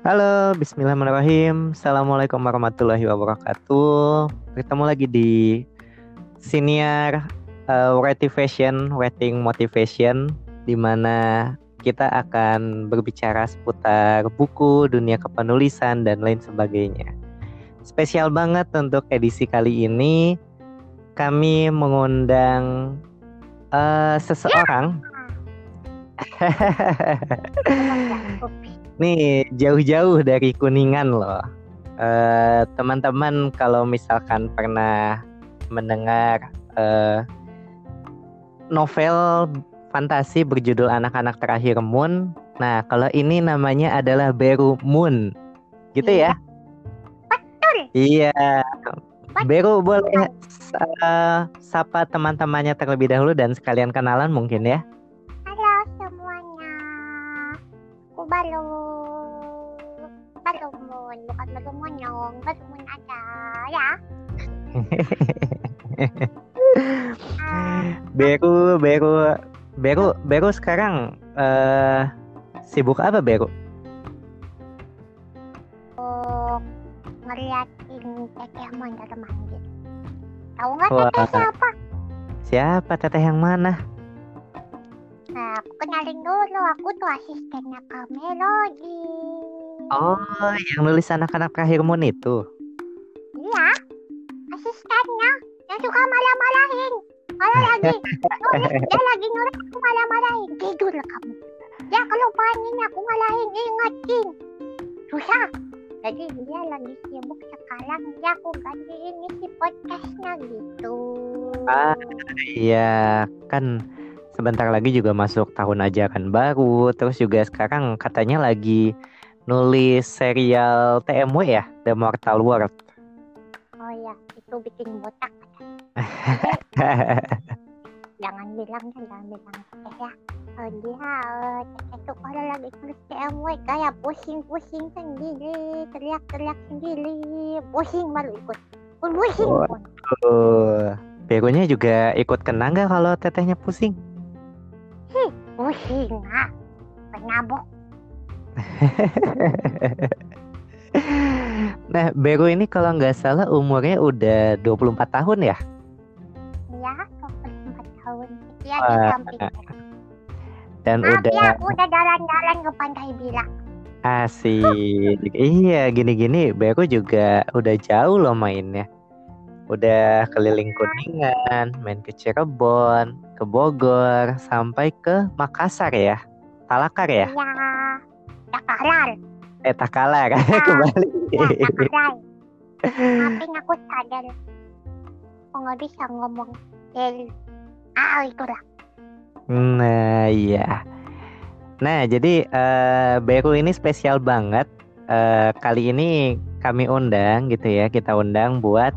Halo, bismillahirrahmanirrahim. Assalamualaikum warahmatullahi wabarakatuh. Bertemu lagi di Senior uh, Motivation, Waiting Motivation, di mana kita akan berbicara seputar buku, dunia kepenulisan, dan lain sebagainya. Spesial banget untuk edisi kali ini, kami mengundang uh, seseorang. Nih jauh-jauh dari Kuningan loh. Uh, teman-teman kalau misalkan pernah mendengar uh, novel fantasi berjudul Anak-anak Terakhir Moon. Nah, kalau ini namanya adalah Beru Moon. Gitu ya? Betul. Iya. Beru boleh uh, sapa teman-temannya terlebih dahulu dan sekalian kenalan mungkin ya. Halo semuanya. Aku baru Balumon, bukan balumon yung balumon aja ya. Beru, Beru, Beru, Beru sekarang uh, sibuk apa Beru? Oh, ngeliatin teteh mondar manggil. Tahu nggak teteh siapa? Siapa teteh yang mana? Nah, aku kenalin dulu, aku tuh asistennya Kak Melody. Oh, yang nulis anak-anak Moon itu? Iya, asistennya yang suka malah-malahin. Malah lagi nulis, dia lagi nulis aku malah-malahin. Tidur kamu. Ya kalau panin aku malahin, ingatin. Susah. Jadi dia lagi sibuk sekarang, dia aku gantiin isi podcastnya gitu. Ah, iya kan sebentar lagi juga masuk tahun ajaran baru, terus juga sekarang katanya lagi nulis serial TMW ya, The Mortal World. Oh ya, itu bikin botak. jangan bilang kan, jangan bilang eh ya. Oh, dia uh, itu kalau lagi nulis TMW kayak pusing-pusing sendiri, teriak-teriak sendiri, pusing baru ikut. Pun pusing oh, pun. Oh, begonya juga ikut kena nggak kalau tetehnya pusing? Hih, pusing ah, penabok nah, Beru ini kalau nggak salah umurnya udah 24 tahun ya? Iya, 24 tahun. Iya, di samping. Dan Maaf udah ya, udah jalan-jalan ke Pantai Bila. Asik. iya, gini-gini Beru juga udah jauh loh mainnya. Udah keliling Kuningan, main ke Cirebon, ke Bogor, sampai ke Makassar ya. Talakar ya? Iya takalar. Eh takalar. Nah, kembali. ya takalar. Maafin aku sadar aku nggak bisa ngomong dari ah itulah. Nah iya. Nah jadi uh, Beru ini spesial banget. Uh, kali ini kami undang gitu ya kita undang buat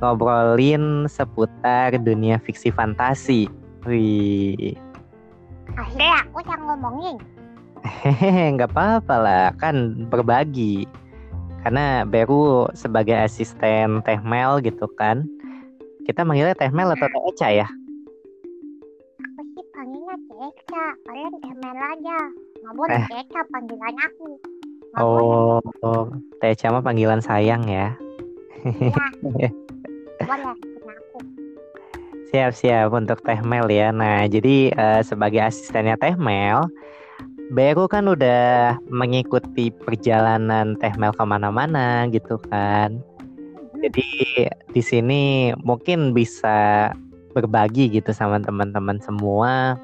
ngobrolin seputar dunia fiksi fantasi wih akhirnya aku yang ngomongin Hehehe, nggak apa-apa lah, kan berbagi. Karena Beru sebagai asisten Teh Mel gitu kan. Kita manggilnya Teh Mel atau Teh Eca ya? Aku sih panggilnya Teh Eca, kalian Teh Mel aja. Nggak boleh eh. Teh Eca panggilan aku. Nggak oh, oh, Teh Eca mah panggilan sayang ya. Aku. Siap-siap untuk Teh Mel ya. Nah, jadi uh, sebagai asistennya Teh Mel, Beru kan udah mengikuti perjalanan Teh Mel ke mana-mana gitu kan. Jadi di sini mungkin bisa berbagi gitu sama teman-teman semua.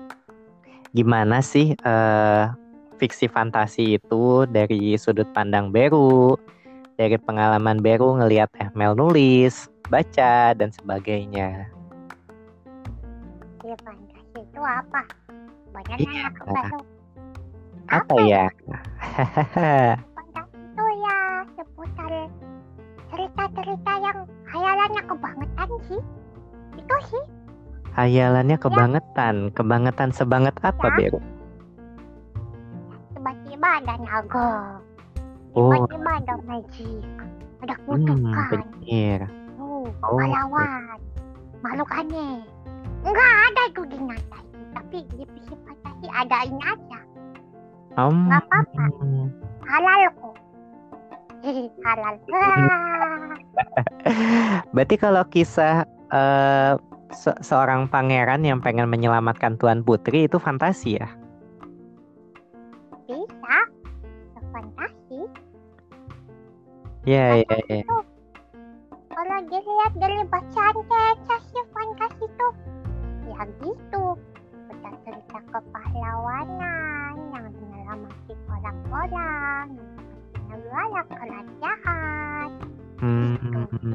Gimana sih uh, fiksi fantasi itu dari sudut pandang Beru, dari pengalaman Beru ngelihat Mel nulis, baca dan sebagainya. Iya fantasi itu apa? Banyak iya. yang apa, ya? itu ya seputar cerita-cerita yang hayalannya kebangetan sih. Itu sih. Hayalannya ya. kebangetan, ya. kebangetan sebanget apa, ya. Bero? Tiba-tiba ada naga. Oh. Ada magic. Ada hmm, kutukan. Hmm, bener. Oh, oh, pahlawan. Makhluk aneh. Enggak ada itu di nyata tapi di fantasi ada ini aja. Um, Gak apa-apa. Halal kok. halal. Berarti kalau kisah eh, se- seorang pangeran yang pengen menyelamatkan Tuan Putri itu fantasi ya? Iya, iya, Fantasi iya. tuh. Kalau dilihat dari bacaan Caca sih fantasi tuh. Ya gitu. Udah cerita kepahlawanan yang menyelamatin orang-orang. Galak kerajaan. Hmm.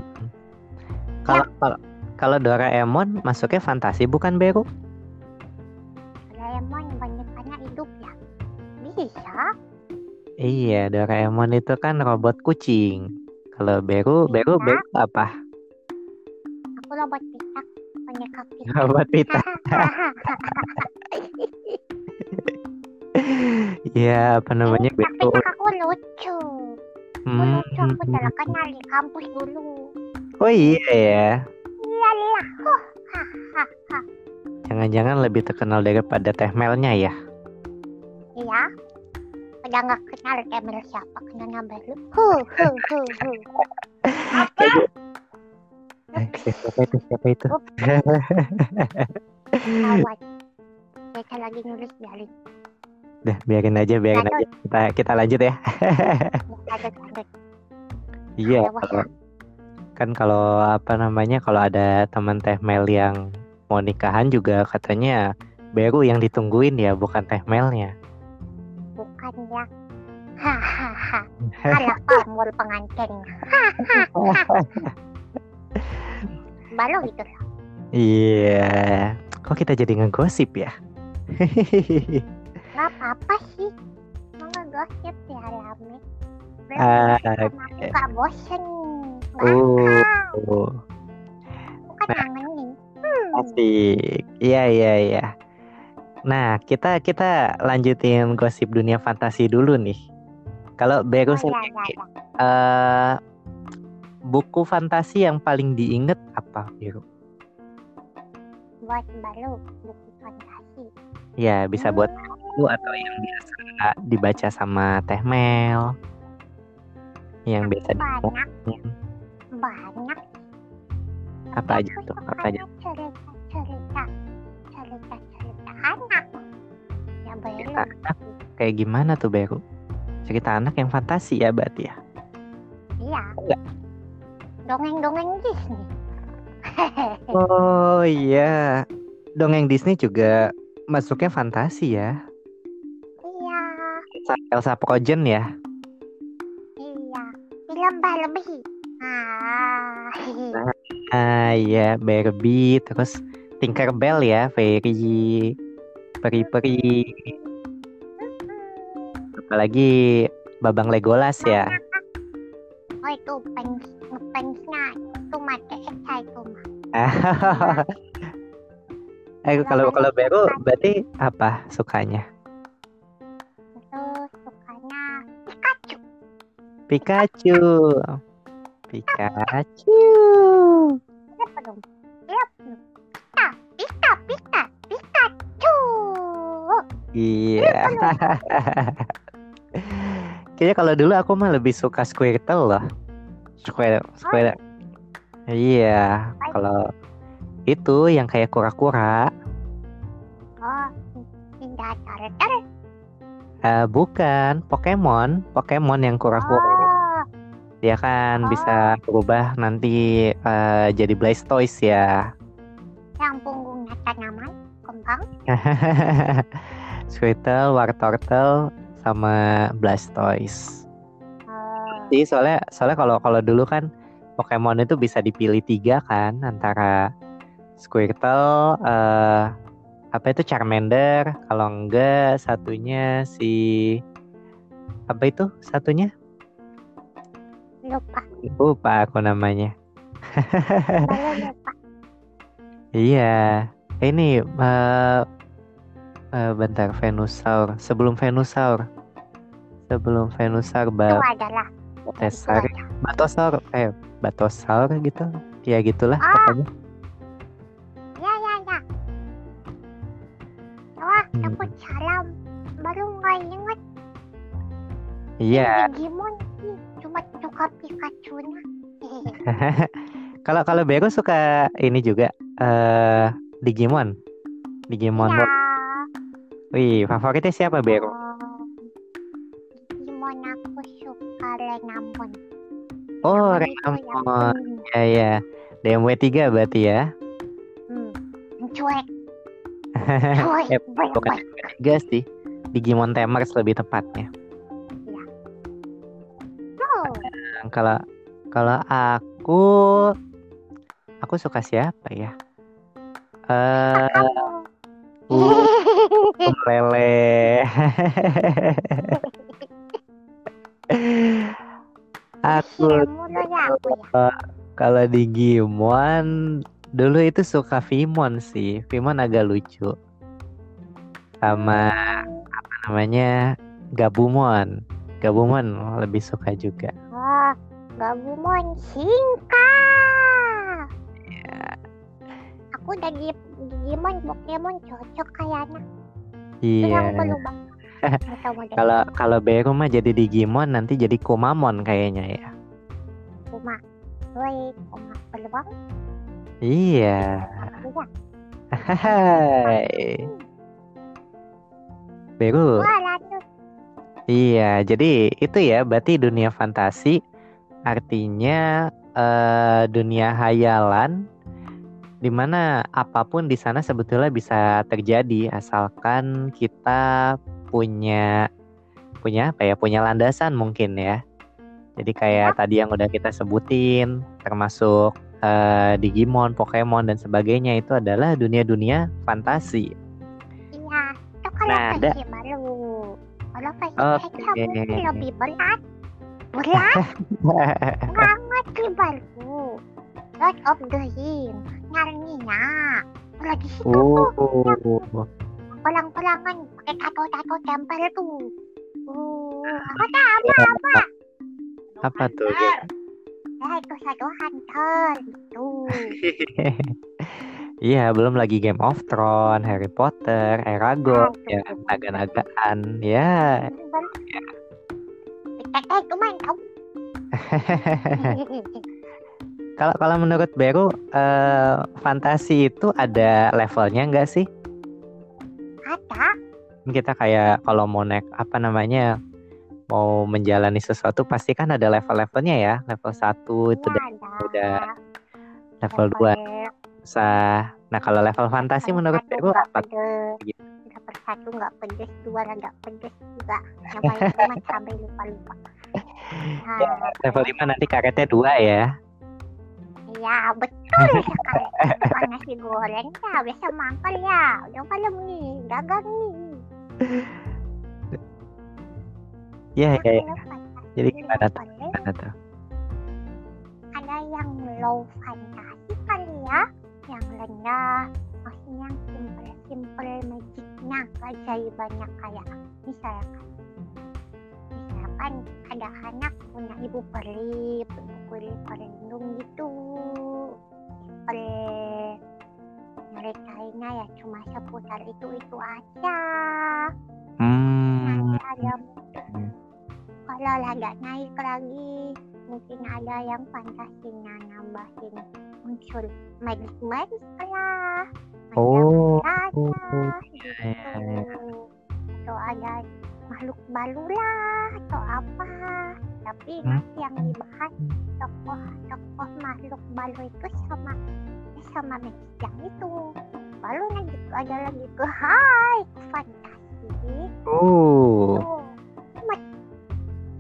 Kalau kalau kalau Doraemon masuknya fantasi bukan Beru? Iya, Doraemon itu kan robot kucing. Kalau Beru, Beru, Bisa. Beru apa? Aku robot pitak. Punya kaki. Robot pita. Iya, apa namanya Pitak, Beru? pitak aku lucu. Aku Hmm. lucu. Aku jalan kenal di kampus dulu. Oh iya ya. Iyalah. Huh. Jangan-jangan lebih terkenal daripada Teh Melnya ya? Iya. Udah nggak kenal Emil siapa kenalnya baru. Huh, huh, huh, huh. Apa? Eh, siapa itu? Siapa itu? Awas. Kita lagi nulis biarin. Udah, biarin aja, biarin Lanjut. aja. Kita kita lanjut ya. Iya, kalau kan kalau apa namanya kalau ada teman Teh Mel yang mau nikahan juga katanya Beru yang ditungguin ya, bukan Teh Melnya. Bukan ya. Hahaha. Alah pamul pengantinnya. Hahaha. Baru gitu lah. Iya. Kok kita jadi ngegosip ya? Gak apa-apa sih. Mau ngegosip ya Lame. Belum Ah, sama aku gak bosen. Gak Oh, Aku kan nangenin. Hmm. asik. Iya, iya, iya. Nah, kita kita lanjutin gosip dunia fantasi dulu nih. Kalau Beru Oh, ya, sendiri, ya, ya. eh, buku fantasi yang paling diinget apa, Beru? Buat baru buku fantasi. Ya, bisa buat aku atau yang biasa dibaca sama Teh Mel. Yang biasa Banyak, banyak. Apa aja tuh? Apa aja? sukanya Cerita anak kayak gimana tuh, Beru? Cerita anak yang fantasi ya berarti ya? Iya. Enggak. Dongeng-dongeng Disney. Oh iya, dongeng Disney juga masuknya fantasi ya. Iya, Elsa, Elsa Frozen ya. iya. Film Barbie. Ah, Ah iya, Barbie, terus Tinkerbell ya, Fairy, peri-peri, apalagi Babang Legolas ya. Oh itu fans, ngefansnya itu mati Eka itu mah. eh kalau kalau Beru berarti apa sukanya? Terus sukanya Pikachu. Pikachu. Pikachu. Siapa dong? Siapa? Pika, Iya. Kayaknya kalau dulu aku mah lebih suka Squirtle loh. Squirtle, Squirtle. Iya, kalau itu yang kayak kura-kura, Oh, Turtle. eh, bukan Pokemon, Pokemon yang kura-kura. Oh, Dia kan bisa berubah nanti eh, jadi Blastoise ya. yang punggungnya tanaman, kembang. Squirtle, Wartortle, sama Blastoise. Oh, Jadi soalnya soalnya kalau kalau dulu kan Pokemon itu bisa dipilih tiga kan antara Squirtle, eh, apa itu Charmander, kalau enggak satunya si apa itu satunya lupa, lupa aku namanya. lupa. Iya, ini eh eh, bentar Venusaur. Sebelum Venusaur, sebelum Venusaur Itu ba adalah ada. Batosaur, eh Batosaur gitu, ya gitulah Ah. pokoknya. Ya, ya, ya. Wah, Hmm. takut salam. Baru nggak inget Iya, Digimon sih. Cuma suka Pikachu nya. Kalau kalau Bego suka ini juga eh Digimon. Digimon. ya. Wih, favoritnya siapa Bego? Oh, Digimon aku suka Renamon. Oh, Renamon. Ya ya. DMW 3 berarti ya. Hmm. Cuek, cuek, Eh, bukan baik. tiga sih. Digimon Tamers lebih tepatnya. Oh, Kalau kalau aku aku suka siapa ya? Eh, uh. Aku Iya, ya aku kalau Digimon dulu itu suka Vimon sih. Vimon agak lucu. Sama apa namanya? Gabumon. Gabumon lebih suka juga. Oh, Gabumon Shinka. Ya, Aku udah di Digimon Pokemon cocok kayaknya. Iya. model Kalau kalau Beru mah jadi Digimon nanti jadi Kumamon kayaknya ya. Kuma. Woi, Kuma perlu banget. Iya. Iya. Hai. Beru. Iya, jadi itu ya berarti dunia fantasi artinya eh, dunia hayalan di mana apa pun di sana sebetulnya bisa terjadi asalkan kita punya punya apa ya? Punya landasan mungkin ya. Jadi kayak tadi yang udah kita sebutin termasuk eh, Digimon, Pokemon dan sebagainya itu adalah dunia-dunia fantasi. Iya, itu kalau Nah, ada- baru. Kalau mungkin lebih berat. Berat banget sih baru. Lord of the Ring. Nyarinya. Lagi situ tuh. Oh. Pelang-pelangan pakai tato-tato tempel tuh. Uh, apa tak? Apa? Apa? Apa tuh? Ya, itu satu hunter. Gitu. Iya, belum lagi Game of Thrones, Harry Potter, Eragon, Aduh. ya, naga-nagaan, ya. Teteh itu main tau. Kalau kalau menurut Beru, eh, fantasi itu ada levelnya nggak sih? Ada. Kita kayak kalau mau naik apa namanya, mau menjalani sesuatu pasti kan ada level-levelnya ya. Level 1 itu Iya, udah, udah level 2 susah. Nah, kalau level fantasi menurut satu Beru apa? Gitu. Level satu nggak pedes, dua nggak pedes juga. Namanya cuma cabai lupa-lupa. Nah, Level 5 nanti karetnya 2 ya. Iya betul sekali. Bukan nasi goreng ya, biasa mangkal ya. Udah malam nih, dagang nih. Iya, iya, iya. kalau fantasi Jadi gimana tuh? Gimana tuh? Ada yang low fantasi kali ya, yang rendah. Maksudnya yang simple-simple magicnya, keajaibannya kayak misalkan misalkan ada anak punya ibu peri, ibu peri pelindung gitu. Simple merekainnya ya cuma seputar itu itu aja. Hmm. Nanti ada kalau agak naik lagi mungkin ada yang fantasinya nambahin unsur magic magic lah Oh. iya, iya, iya. atau ada makhluk baru lah atau apa. Tapi Hmm. nanti yang dibahas tokoh-tokoh makhluk baru itu sama sama magic yang itu. Baru nanti ada lagi ke high fantasi. Oh. itu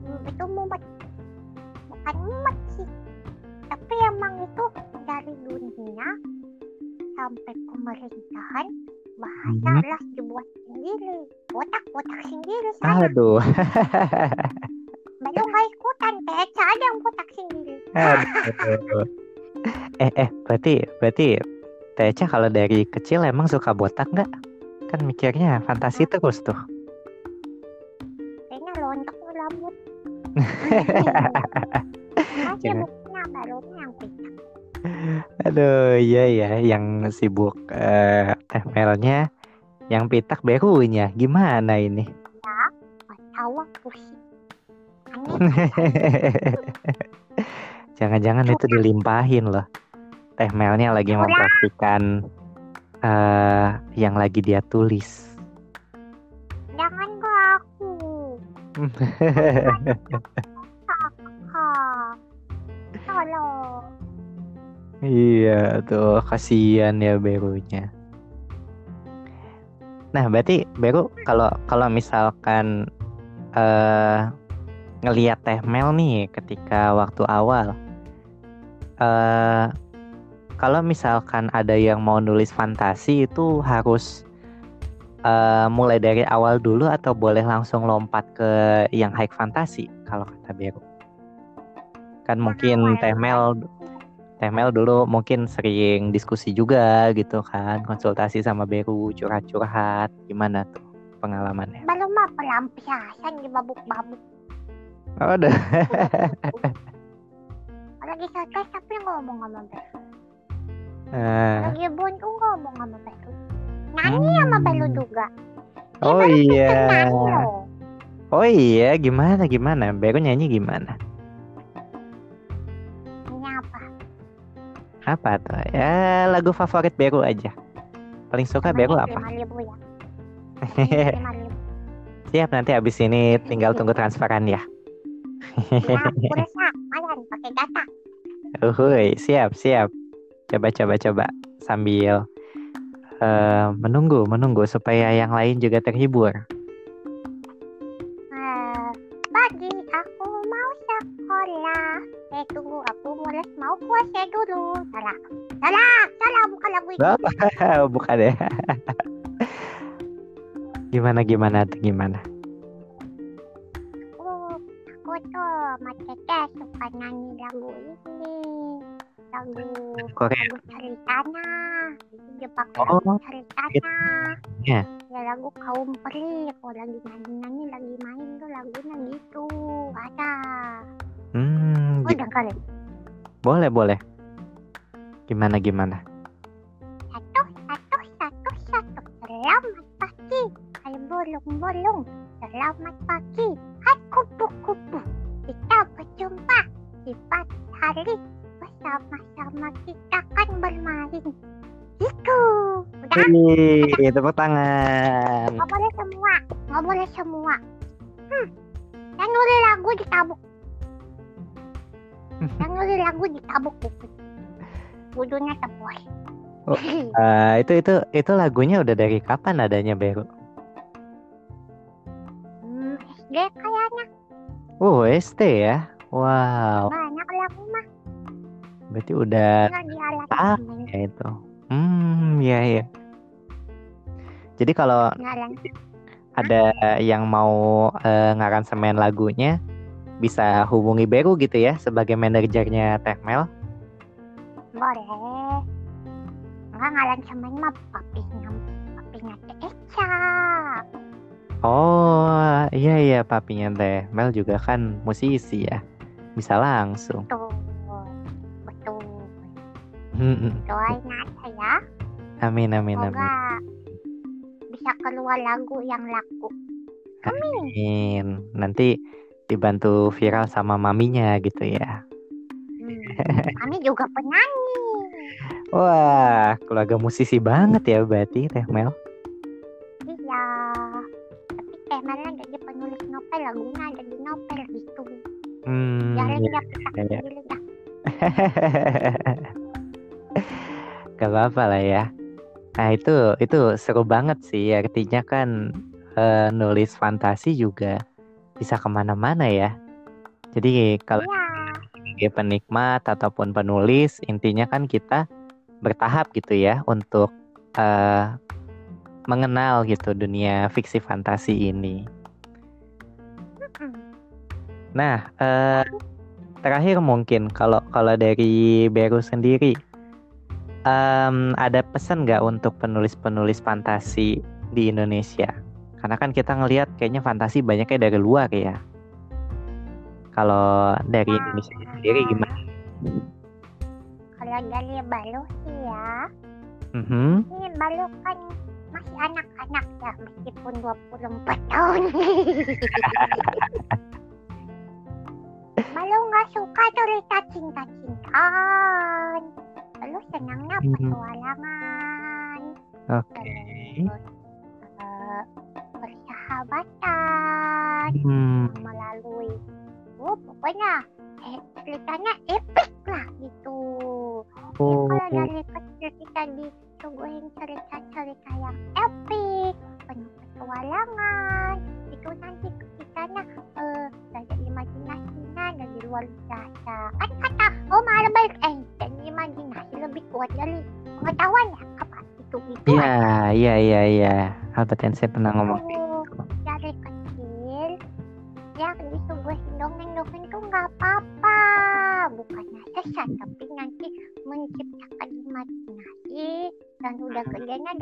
Hmm, itu mumet. Bukan mumet sih. Tapi emang itu dari dunia sampai pemerintahan bahasa Mhm. las dibuat sendiri kotak-kotak sendiri saya Aduh. belum nggak ikutan Teca ada yang kotak sendiri Aduh. Eh eh berarti berarti Teca kalau dari kecil emang suka botak nggak? Kan mikirnya fantasi terus tuh. kayaknya lontok rambut masih buktinya barunya yang Aduh, iya ya, yang sibuk eh temelnya, yang pitak berunya. Gimana ini? Jangan-jangan itu dilimpahin loh. Teh Melnya lagi Udah. mempraktikan eh yang lagi dia tulis. Jangan ke aku. Iya tuh kasihan ya Berunya. Nah berarti Beru kalau kalau misalkan eh ngelihat Teh Mel nih ketika waktu awal, eh kalau misalkan ada yang mau nulis fantasi itu harus eh mulai dari awal dulu atau boleh langsung lompat ke yang high fantasi kalau kata Beru? Kan mungkin Teh Mel Temel dulu mungkin sering diskusi juga gitu kan, konsultasi sama Beru, curhat-curhat, gimana tuh pengalamannya? Belum mah pelampiasan di babuk-babuk. Oh, udah. Lagi stres tapi ngomong sama Belu. Eh, Lagi buntu ngomong sama Belu. Nyanyi sama Hmm. Belu juga. Dia Oh baru iya. pinter nyanyi loh. oh iya, gimana gimana? Beru nyanyi gimana? Apa tuh? Ya lagu favorit Beru aja. Paling suka Beru apa? ya. Siap nanti abis ini tinggal tunggu transferan ya. Ya. Mayan pakai data. Uhuy, siap siap. Coba coba coba sambil eh, menunggu menunggu supaya yang lain juga terhibur. Eh, pagi aku mau sekolah. Eh tunggu aku mulai mau puasa dulu. Salah. Salah. Salah bukan lagu itu. Oh, bukan ya. gimana gimana tuh gimana? Aku, aku tuh Teteh suka nyanyi lagu ini. Lagu Korea. lagu ceritanya. Itu dia pakai Oh, lagu ceritanya. Ya. Ya lagu kaum peri. Kalau lagi nyanyi-nyanyi lagi main tuh lagunya gitu. Ada. Oh gi- dengerin. boleh boleh. Gimana gimana? Satu, satu, satu, satu. Selamat pagi. Hai bolong-bolong. Selamat pagi. Hai kupu-kupu. Kita berjumpa di pagi hari. Bersama-sama kita kan bermain. Itu. Udah. Wih, tepuk tangan. Nggak boleh semua. Nggak boleh semua. Hmm. Yang nulis lagu ditabuk. Yang nulis lagu ditabuk buku. Budunya tebus. Oh. Eh, itu itu itu lagunya udah dari kapan adanya Beru? hmm, SD kayaknya. Oh, ST ya. Wow, Banyak lagu mah. berarti udah Ah. ya itu. Hmm, ya ya. Jadi kalau ada yang mau eh, ngaransemen lagunya bisa hubungi Beru gitu ya sebagai manajernya Tehmel. Boleh. Enggak ngalan ini mah papinya. Papinya Teh Eca. Oh, iya iya papinya Tehmel juga kan musisi ya. Bisa langsung. Betul. Betul. Hmm, Doain aja ya. Amin amin amin. Semoga bisa keluar lagu yang laku. Amin. Amin. Nanti dibantu viral sama maminya gitu ya. Hmm. Kami juga penyanyi. Wah, keluarga musisi banget ya berarti Tehmel. Iya. Tapi temanya jadi penulis novel, lagunya jadi novel gitu. Hmm, Jalan kita iya. pilih dah. Gak apa-apa lah ya. Nah itu itu seru banget sih. Artinya kan eh, nulis fantasi juga bisa ke mana-mana ya. Jadi kalau sebagai penikmat ataupun penulis, intinya kan kita bertahap gitu ya untuk eh, mengenal gitu dunia fiksi fantasi ini. Nah, eh, terakhir mungkin kalau kalau dari Beru sendiri, em, ada pesan nggak untuk penulis-penulis fantasi di Indonesia? Karena kan kita ngelihat kayaknya fantasi banyaknya dari luar ya. Kalau dari Indonesia sendiri gimana? Kalau dari Balu sih ya, Mhm. ini Balu kan masih anak-anak ya, meskipun 24 tahun. Malu nggak suka cerita cinta-cintaan. Terus senangnya Hmm. petualangan. Oke. Eh, persahabatan Hmm. melalui oh pokoknya eh, ceritanya epic lah gitu. Oh. Kalau dari kecil kita disuguhin cerita-cerita yang epic, penuh petualangan, itu nanti kitanya eh dari imajinasinya dari luar biasa. Kan kata Om Albert Einstein, imajinasi lebih kuat dari pengetahuan ya apa itu itu Iya, iya, iya, iya. Albert Einstein pernah ngomong. Tuh,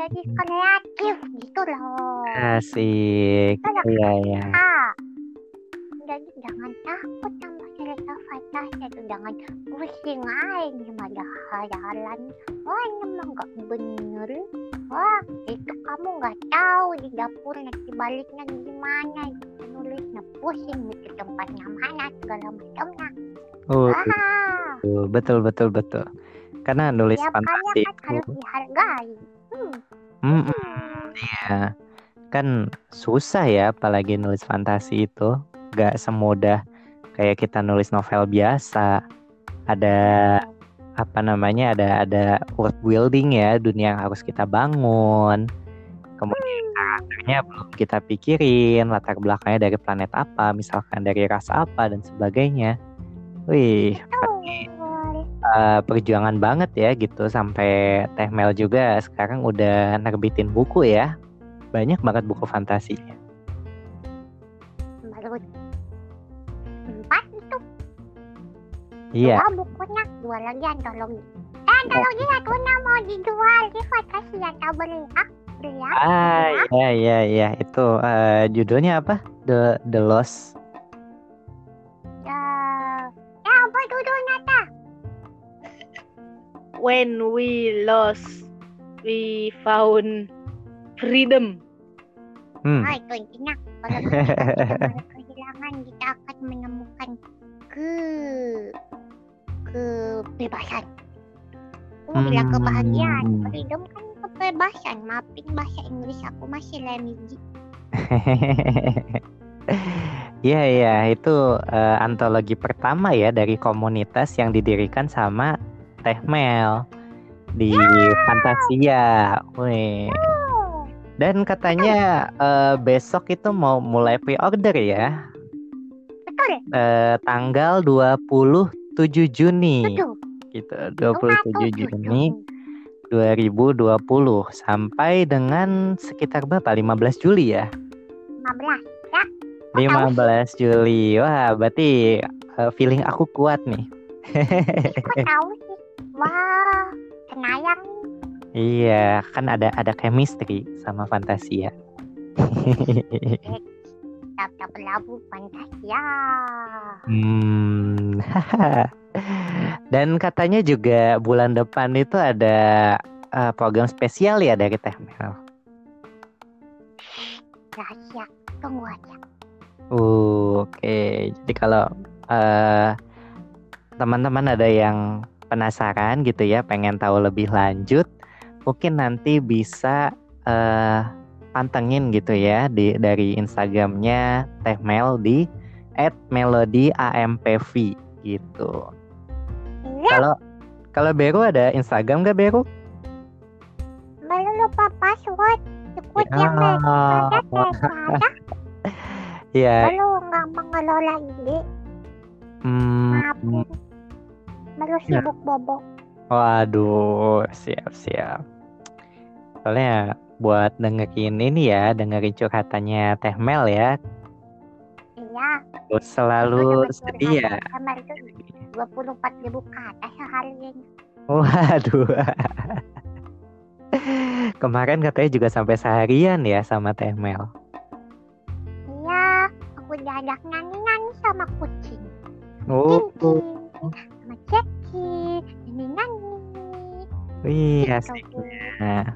jadi kreatif gitu loh. Asik. Iya, iya. ah jadi jangan takut sama cerita fantasi itu jangan pusing aja gimana hayalan wah ini mah nggak bener. Wah itu kamu nggak tahu di dapur nanti baliknya gimana nulisnya pusing mikir tempatnya mana segala macamnya. Oh, ah betul, betul, betul. Karena nulis karya fantasi kan itu, harus dihargai hmm. Iya. Kan susah ya, apalagi nulis fantasi itu. Gak semudah kayak kita nulis novel biasa. Ada apa namanya? Ada ada world building ya, dunia yang harus kita bangun. Kemudian karakternya belum kita pikirin, latar belakangnya dari planet apa, misalkan dari ras apa dan sebagainya. Wih, Eh, perjuangan banget ya gitu sampai Teh Mel juga sekarang udah nerbitin buku ya. Banyak banget buku fantasinya. baru empat itu Iya. dua bukunya dua lagi antologi eh antologi satunya mau dijual di fantasi yang tak beli ah beli ya Ah, ya. iya iya iya itu eh, judulnya apa? The The Lost. When we lost, we found freedom. Hmm. ah itu intinya kalau kita tidak kehilangan kita akan menemukan ke kebebasan Oh, bilang kebahagiaan Hmm. freedom kan kebebasan maafin bahasa Inggris aku masih lemiji Iya iya itu eh, antologi pertama ya dari komunitas yang didirikan sama Teh Mel di Fantasia. Wih. oh Dan katanya eh, besok itu mau mulai pre-order ya. betul Eh, tanggal 27 Juni betul gitu. Rumah 27 tujuh Juni 2020 sampai dengan sekitar berapa? 15 Juli ya. 15 Oh, tahu 15 Juli. Wah, berarti eh, feeling aku kuat nih. Kok tahu Wah, senayang Iya, kan ada ada chemistry sama Fantasia. Tap-tap labu Fantasia. hmm. Dan katanya juga bulan depan itu ada eh, program spesial ya dari Teh Mel. Rahasia. Tunggu aja. Uh, Oke, jadi kalau eh, teman-teman ada yang penasaran gitu ya, pengen tahu lebih lanjut, mungkin nanti bisa eh, pantengin gitu ya di dari Instagramnya Teh Mel di @melodyampv gitu. Iya, Kalau kalau Beru ada Instagram gak Beru? belum lupa password. Ikut Ya. yang ada ada. Ya, Belum nggak mengelola ide. hmm, Maafin. Belum Ya. sibuk bobo. Waduh, siap siap. Soalnya buat dengerin ini ya, dengerin curhatannya Teh Mel ya, Iya. terus selalu setia. curhatan Kamar itu 24 ribu ke atas seharian. Waduh. Kemarin katanya juga sampai seharian ya sama Teh Mel. Iya, aku diajak nyanyi-nyanyi sama kucing. Oh, Cincin, sama Ceki, nyanyi-nyanyi. wih Gitu. asiknya.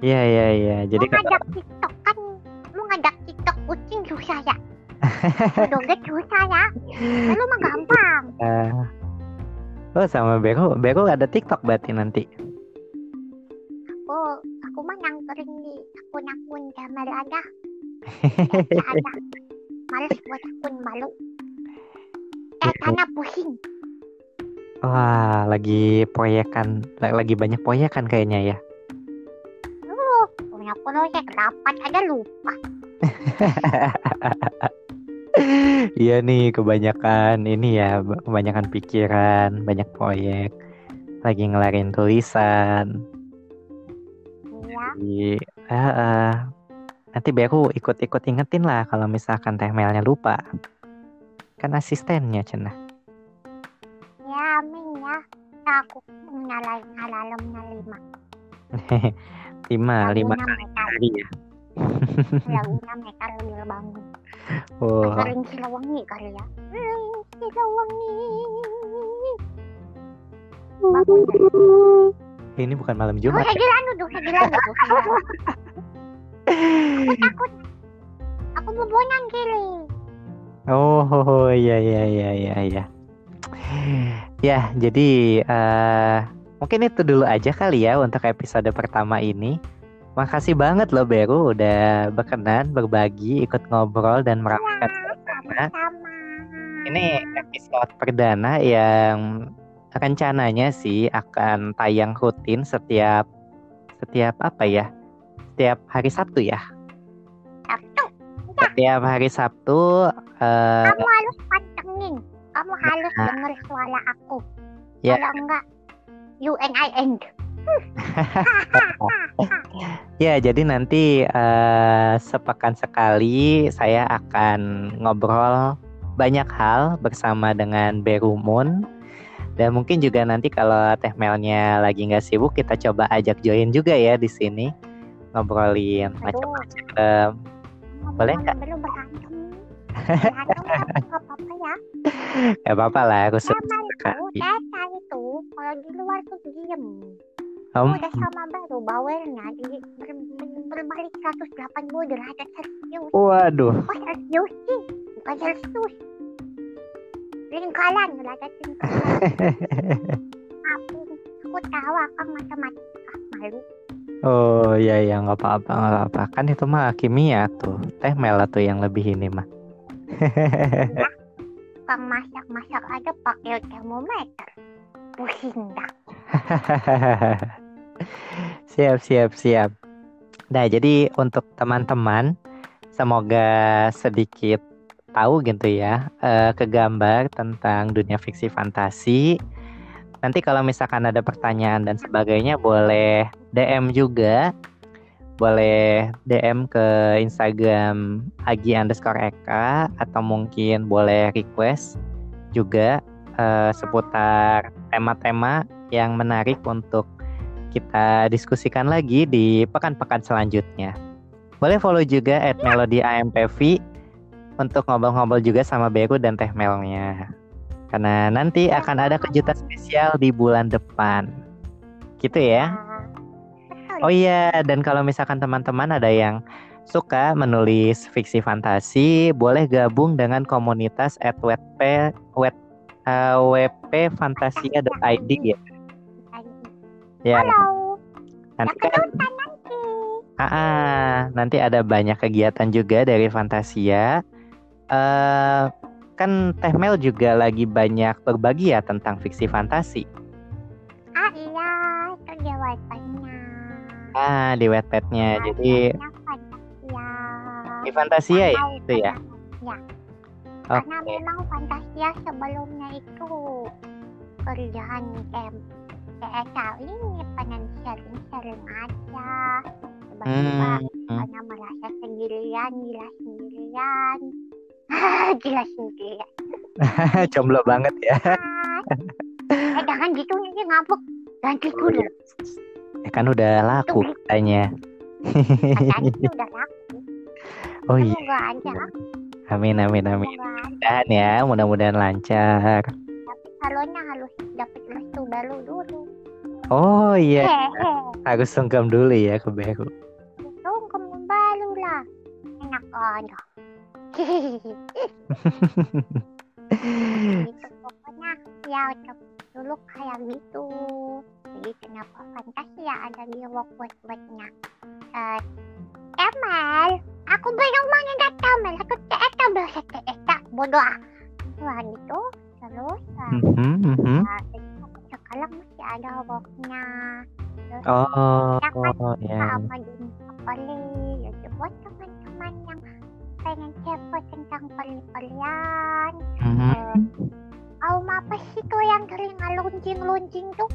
Iya iya iya. Jadi mau kalau ngajak TikTok kan, mau ngajak TikTok kucing susah ya. Joget susah ya. Lalu mah gampang. Eh, oh sama Beko, Beko ada TikTok berarti nanti. Aku, aku mah nangkring di akun-akun gambar. Biasa aja. Males buat akun malu. Eh, karena pusing. Wah, lagi proyekan, la- lagi banyak proyekan kayaknya ya. Lu, punya proyek dapat aja lupa. Iya nih, kebanyakan ini ya, kebanyakan pikiran, banyak proyek, lagi ngelarin tulisan. Iya. Jadi, ah, ah. nanti Beru ikut-ikut ingetin lah kalau misalkan teh Melnya lupa. Kan asistennya cenah. Ya, ya. Ya, aku nyalain alarmnya lima. lima, lima kali hari ya. Laguna metal dia bangun. Oh, Sering Silawangi kali ya. Hmm, Silawangi. Bangun deh. ini bukan malam Oh, Jumat. ya? segilan duduk, segilan duduk. segilan. Aku takut. Aku bobonan kiri. Oh, iya iya iya iya iya. Ya, jadi eh mungkin itu dulu aja kali ya untuk episode pertama ini. Makasih banget loh Beru udah berkenan berbagi, ikut ngobrol dan merapikan suasana. Ini episode perdana yang rencananya sih akan tayang rutin setiap setiap apa ya? Setiap hari Sabtu ya. Sabtu. Setiap hari Sabtu eh Kamu harus. Kamu harus Nah. denger suara aku. Ya. Kalau enggak, you and I end. Ya, jadi nanti eh, sepekan sekali saya akan ngobrol banyak hal bersama dengan Berumun. Dan mungkin juga nanti kalau Teh Melnya lagi nggak sibuk, kita coba ajak join juga ya di sini ngobrolin macam-macam. Boleh nggak? Apa-apa ya. Gak apa-apa lah, aku suka Sama itu. Teta itu, kalau di luar tuh diem. Om, Udah sama baru, bawelnya di, ber, ber- berbalik 180 derajat Celcius. waduh, Oh Celsius sih, bukan Celsius. Lingkaran, derajat lingkaran. Aku, aku tahu akan matematika, malu. oh iya iya nggak apa-apa nggak apa-apa. Kan itu mah kimia tuh, Teh Mel tuh yang lebih ini mah. Kang masak-masak aja pakai termometer. Pusing dah. siap siap siap. Nah jadi untuk teman-teman semoga sedikit tahu gitu ya eh, kegambar tentang dunia fiksi fantasi. Nanti kalau misalkan ada pertanyaan dan sebagainya boleh DM juga. Boleh DM ke Instagram Agi underscore Eka atau mungkin boleh request juga eh, seputar tema-tema yang menarik untuk kita diskusikan lagi di pekan-pekan selanjutnya. Boleh follow juga at Melody AMPV untuk ngobrol-ngobrol juga sama Beru dan Teh Melnya. Karena nanti akan ada kejutan spesial di bulan depan. Gitu ya. Oh iya, dan kalau misalkan teman-teman ada yang suka menulis fiksi fantasi, boleh gabung dengan komunitas at wp, eh, wpfantasia.id ya. Ya, Halo. nanti kan. Ah, nanti ada banyak kegiatan juga dari Fantasia. eh kan Teh Mel juga lagi banyak berbagi ya tentang fiksi fantasi. Ah iya, itu dia wifi-nya. Ah, di Wattpad-nya. Jadi Fantasia. di Fantasia ya itu ya. Ya. Oke. Karena memang Fantasia sebelumnya itu kerjaan kayak kali ini pengen sharing-sharing aja. Tiba-tiba Hmm, karena merasa sendirian, gila sendirian. gila sendirian. jomblo banget ya. eh jangan gitu nanti ngabuk. Ganti dulu. Ya kan udah laku katanya. Katanya sih udah laku. Oh iya, amin amin amin. Mudah-mudahan ya, mudah-mudahan lancar. Tapi calonnya harus dapat restu baru dulu. Oh iya, harus sungkem dulu ya ke Beru. Itu kamu baru lah. Enak aja. gitu pokoknya ya dulu kayak gitu. Jadi kenapa fantasi ya ada di Hogwarts-nya uh, Emel aku belum mengingat Emel aku tak berasa tak bodoh. Wah gitu. Terus uh, Mhm, mhm. uh, sekarang masih ada boxnya terus Oh, ya kan ya. sama dunia peli jadi buat teman-teman yang pengen kepo tentang peli-pelian Mhm. Kaum apa sih tuh yang sering ngelunjing-lunjing tuh?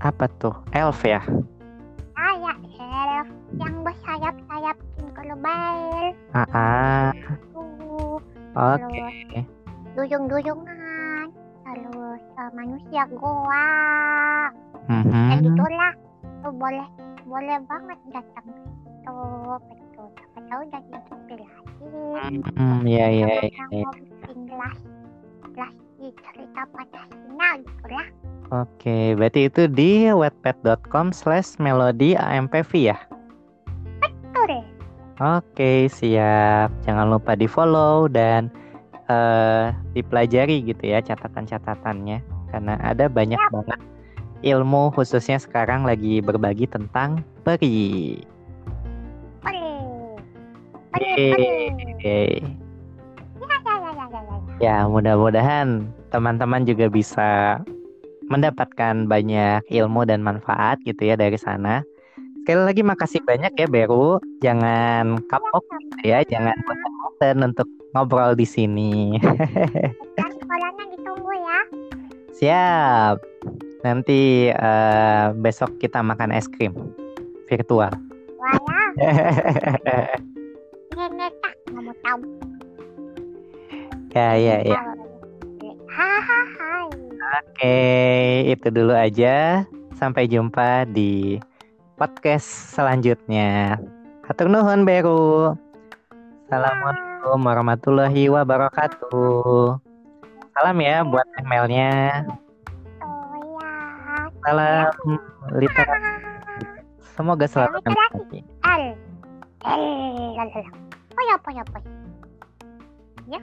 Apa tuh? Elf ya? Kayak elf yang bersayap-sayap tinkerbell Ah, ah. tuh. Oke. Duyung-duyungan. Terus uh, manusia goa. Mhm. Ya gitulah. Tuh boleh boleh banget datang situ. Betul. Siapa tahu jadi inspirasi. Hmm, ya, ya, ya, yang ya. Di cerita Pancasila gitu lah. Oke, berarti itu di wetpad.com slash melody ampv ya? Deh. Oke, siap. Jangan lupa di follow dan eh dipelajari gitu ya catatan-catatannya. Karena ada banyak banget ilmu khususnya sekarang lagi berbagi tentang peri. Peri. Peri, peri. Oke. Ya, mudah-mudahan teman-teman juga bisa mendapatkan banyak ilmu dan manfaat gitu ya dari sana. Sekali lagi makasih banyak ya Beru. Jangan kapok gitu ya, jangan bosan-bosan untuk ngobrol di sini. Dan sekolahnya ditunggu ya. Siap. Nanti eh, besok kita makan es krim virtual. Wah ya, ngetak nggak mau tahu. Ya, ya, ya. Hahaha. Oke, itu dulu aja. Sampai jumpa di podcast selanjutnya. Hatur nuhun Beru. Assalamualaikum warahmatullahi wabarakatuh. Salam ya buat emailnya. Oh ya. Salam literasi. Semoga selalu menikmati. L. L. Ya.